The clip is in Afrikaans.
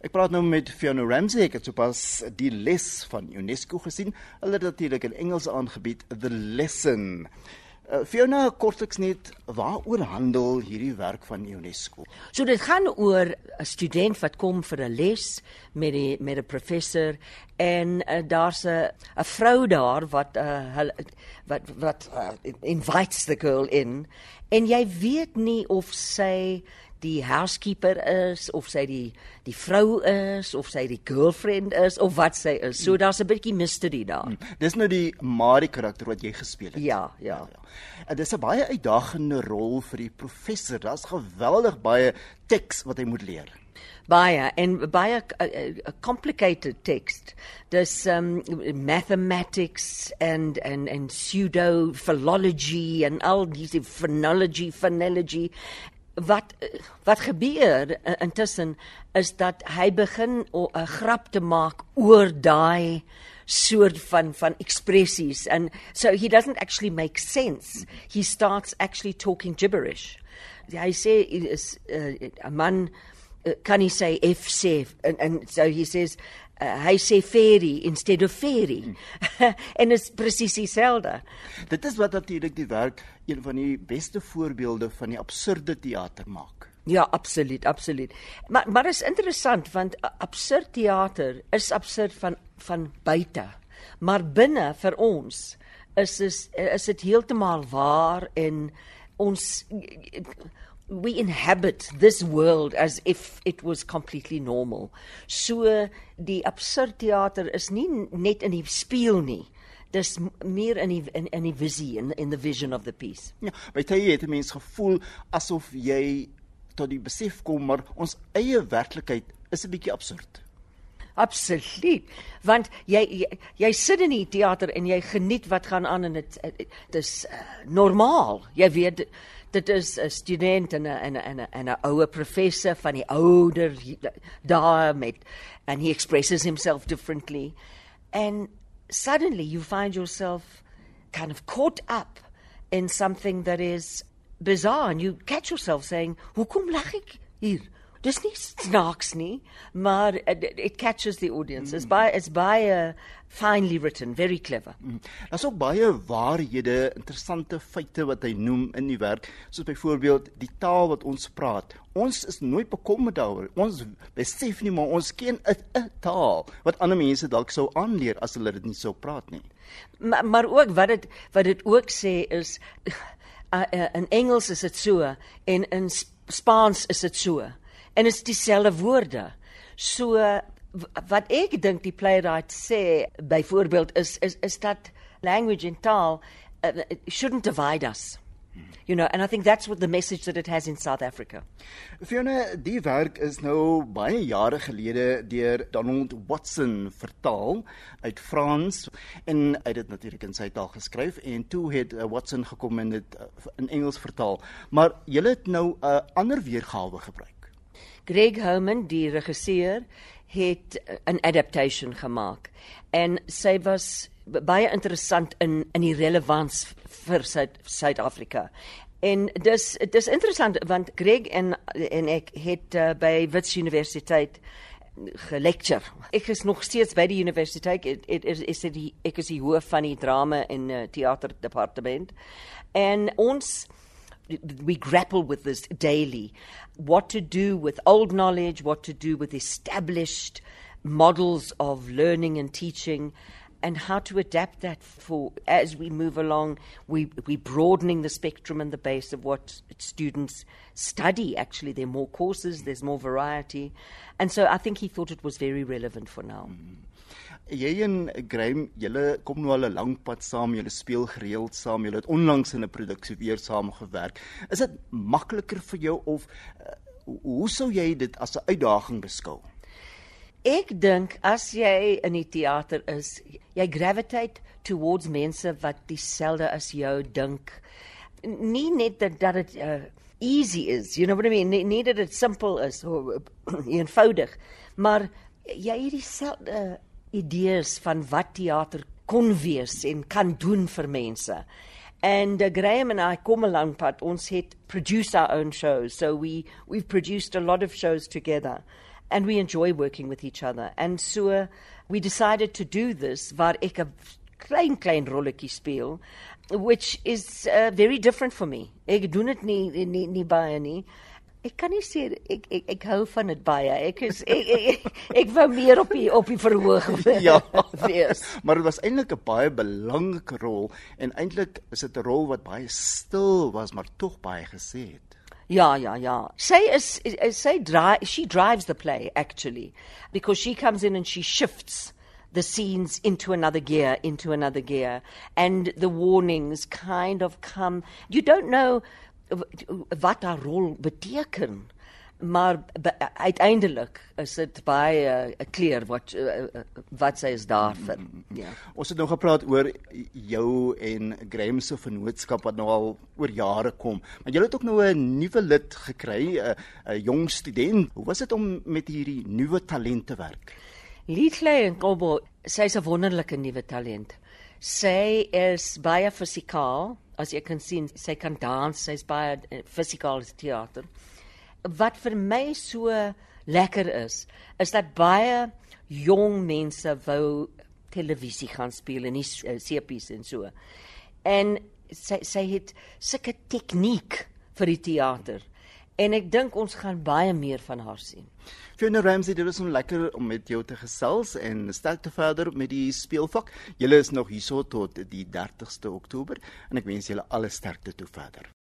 Ek praat nou met Fiona Ramsey. Ek het sopas die les van UNESCO gesien. Hulle het natuurlik in Engels aangebied, The Lesson. Uh, Fiona, kortliks net, waaroor handel hierdie werk van UNESCO? So dit gaan oor 'n student wat kom vir 'n les met die met 'n professor en uh, daar's 'n 'n vrou daar wat uh, hulle wat wat uh, invites the girl in en jy weet nie of sy die housekeeper is of sy die die vrou is of sy die girlfriend is of wat sy is. So daar's 'n bietjie mystery daar. Hmm. Dis nou die Marie karakter wat jy gespeel het. Ja, ja. ja, ja. En dis 'n baie uitdagende rol vir die professor. Daar's geweldig baie teks wat hy moet leer baie en baie 'n complicated text dis um mathematics and and and pseudo philology and all these phonology phonology wat wat gebeur intussen is dat hy begin 'n grap te maak oor daai soort van van ekspressies and so he doesn't actually make sense. He starts actually talking gibberish. Hy sê is 'n uh, man uh, kan hy sê f sê. And, and so he says uh, hy sê fairy instead of fairy. Hmm. en dit is presies dieselfde. Dit is wat natuurlik die werk een van die beste voorbeelde van die absurde teater maak. Ja absoluut absoluut. Maar maar is interessant want absurd teater is absurd van van buite. Maar binne vir ons is is is dit heeltemal waar en ons we inhabit this world as if it was completely normal. So die absurd teater is nie net in die speel nie. Dis meer in die in, in die visie in in the vision of the piece. Ja, by tye het 'n mens gevoel asof jy tot die besef kom maar ons eie werklikheid is 'n bietjie absurd. Absoluut. Want jy, jy jy sit in die teater en jy geniet wat gaan aan en dit dis uh, normaal. Jy weet dit is 'n student en 'n en 'n en 'n ouer professor van die ouder daar met and he expresses himself differently and suddenly you find yourself kind of caught up in something that is bizarre and you catch yourself saying hoekom lag ek hier dis nie snaaks nie, maar it, it catches the audience. It's by it's by a finely written, very clever. Mm. Daar's ook baie waarhede, interessante feite wat hy noem in die werk, soos byvoorbeeld die taal wat ons praat. Ons is nooit bekommerd daaroor. Ons besef nie maar ons ken 'n taal wat ander mense dalk sou aanleer as hulle dit nie sou praat nie. Maar maar ook wat dit wat dit ook sê is uh, uh, in Engels is dit so en in Spaans is dit so en is dieselfde woorde. So wat ek dink die playwright sê byvoorbeeld is is is dat language and taal uh, shouldn't divide us. You know, and I think that's what the message that it has in South Africa. Fiona, die werk is nou baie jare gelede deur Donald Watson vertaal uit Frans en hy het dit natuurlik in sy taal geskryf en toe het uh, Watson gekom en dit uh, in Engels vertaal. Maar jy het nou 'n uh, ander weergawe gebruik. Greg Homan, die regisseur, het 'n adaptation gemaak. En sy was baie interessant in in die relevans vir Suid-Afrika. En dis dis interessant want Greg en en ek het uh, by Wits Universiteit gelecture. Ek is nog steeds by die universiteit. Dit is is dit ek is die hoof van die drama en uh, teater departement. En ons we grapple with this daily. What to do with old knowledge what to do with established models of learning and teaching and how to adapt that for as we move along we we broadening the spectrum and the base of what students study. Actually there are more courses there's more variety. And so i think he thought it was very relevant for now. Mm-hmm. Jy en Graham, julle kom nou al 'n lang pad saam, julle speel gereeld saam, julle het onlangs in 'n produksie weer saam gewerk. Is dit makliker vir jou of uh, hoe sou jy dit as 'n uitdaging beskou? Ek dink as jy in die teater is, jy gravitate towards mense wat dieselfde as jou dink. Nie net dat dat dit uh, easy is, you know what I mean? Nie, nie dat dit simpel is of eenvoudig, maar jy het dieselfde uh, idees van wat teater kon wees en kan doen vir mense. And uh, Graham and I come along pad ons het produce our own shows so we we've produced a lot of shows together and we enjoy working with each other. And so we decided to do this waar ek 'n klein klein rolletjie speel which is uh, very different for me. Ek doen dit nie nie nie baie nie. Ek kan nie sê ek ek ek hou van dit baie. Ek is ek ek, ek, ek wou meer op die op die verhoog ja. wees. Maar dit was eintlik 'n baie belangrike rol en eintlik is dit 'n rol wat baie stil was maar tog baie gesê het. Ja, ja, ja. Say is say drive she drives the play actually because she comes in and she shifts the scenes into another gear, into another gear, and the warnings kind of come. You don't know wat haar rol beteken. Maar uiteindelik is dit baie 'n uh, kleur wat uh, wat sy is daar vir. Ja. Ons het nou gepraat oor jou en Graham se vennootskap wat nou al oor jare kom. Maar jy het ook nou 'n nuwe lid gekry, 'n jong student. Hoe was dit om met hierdie nuwe talent te werk? Litley en Kobo, sy's 'n wonderlike nuwe talent. Sy is baie fisikaal, as jy kan sien, sy kan dans, sy's baie eh, fisikaal teater wat vir my so lekker is, is dat baie jong mense wou televisie gaan speel en nie sepies en so. En sy sy het sulke tegniek vir die teater. En ek dink ons gaan baie meer van haar sien. Fiona Ramsey, dit was so lekker om met jou te gesels en sterk te verder met die speelvak. Julle is nog hierso tot die 30ste Oktober en ek wens julle alle sterkte toe verder.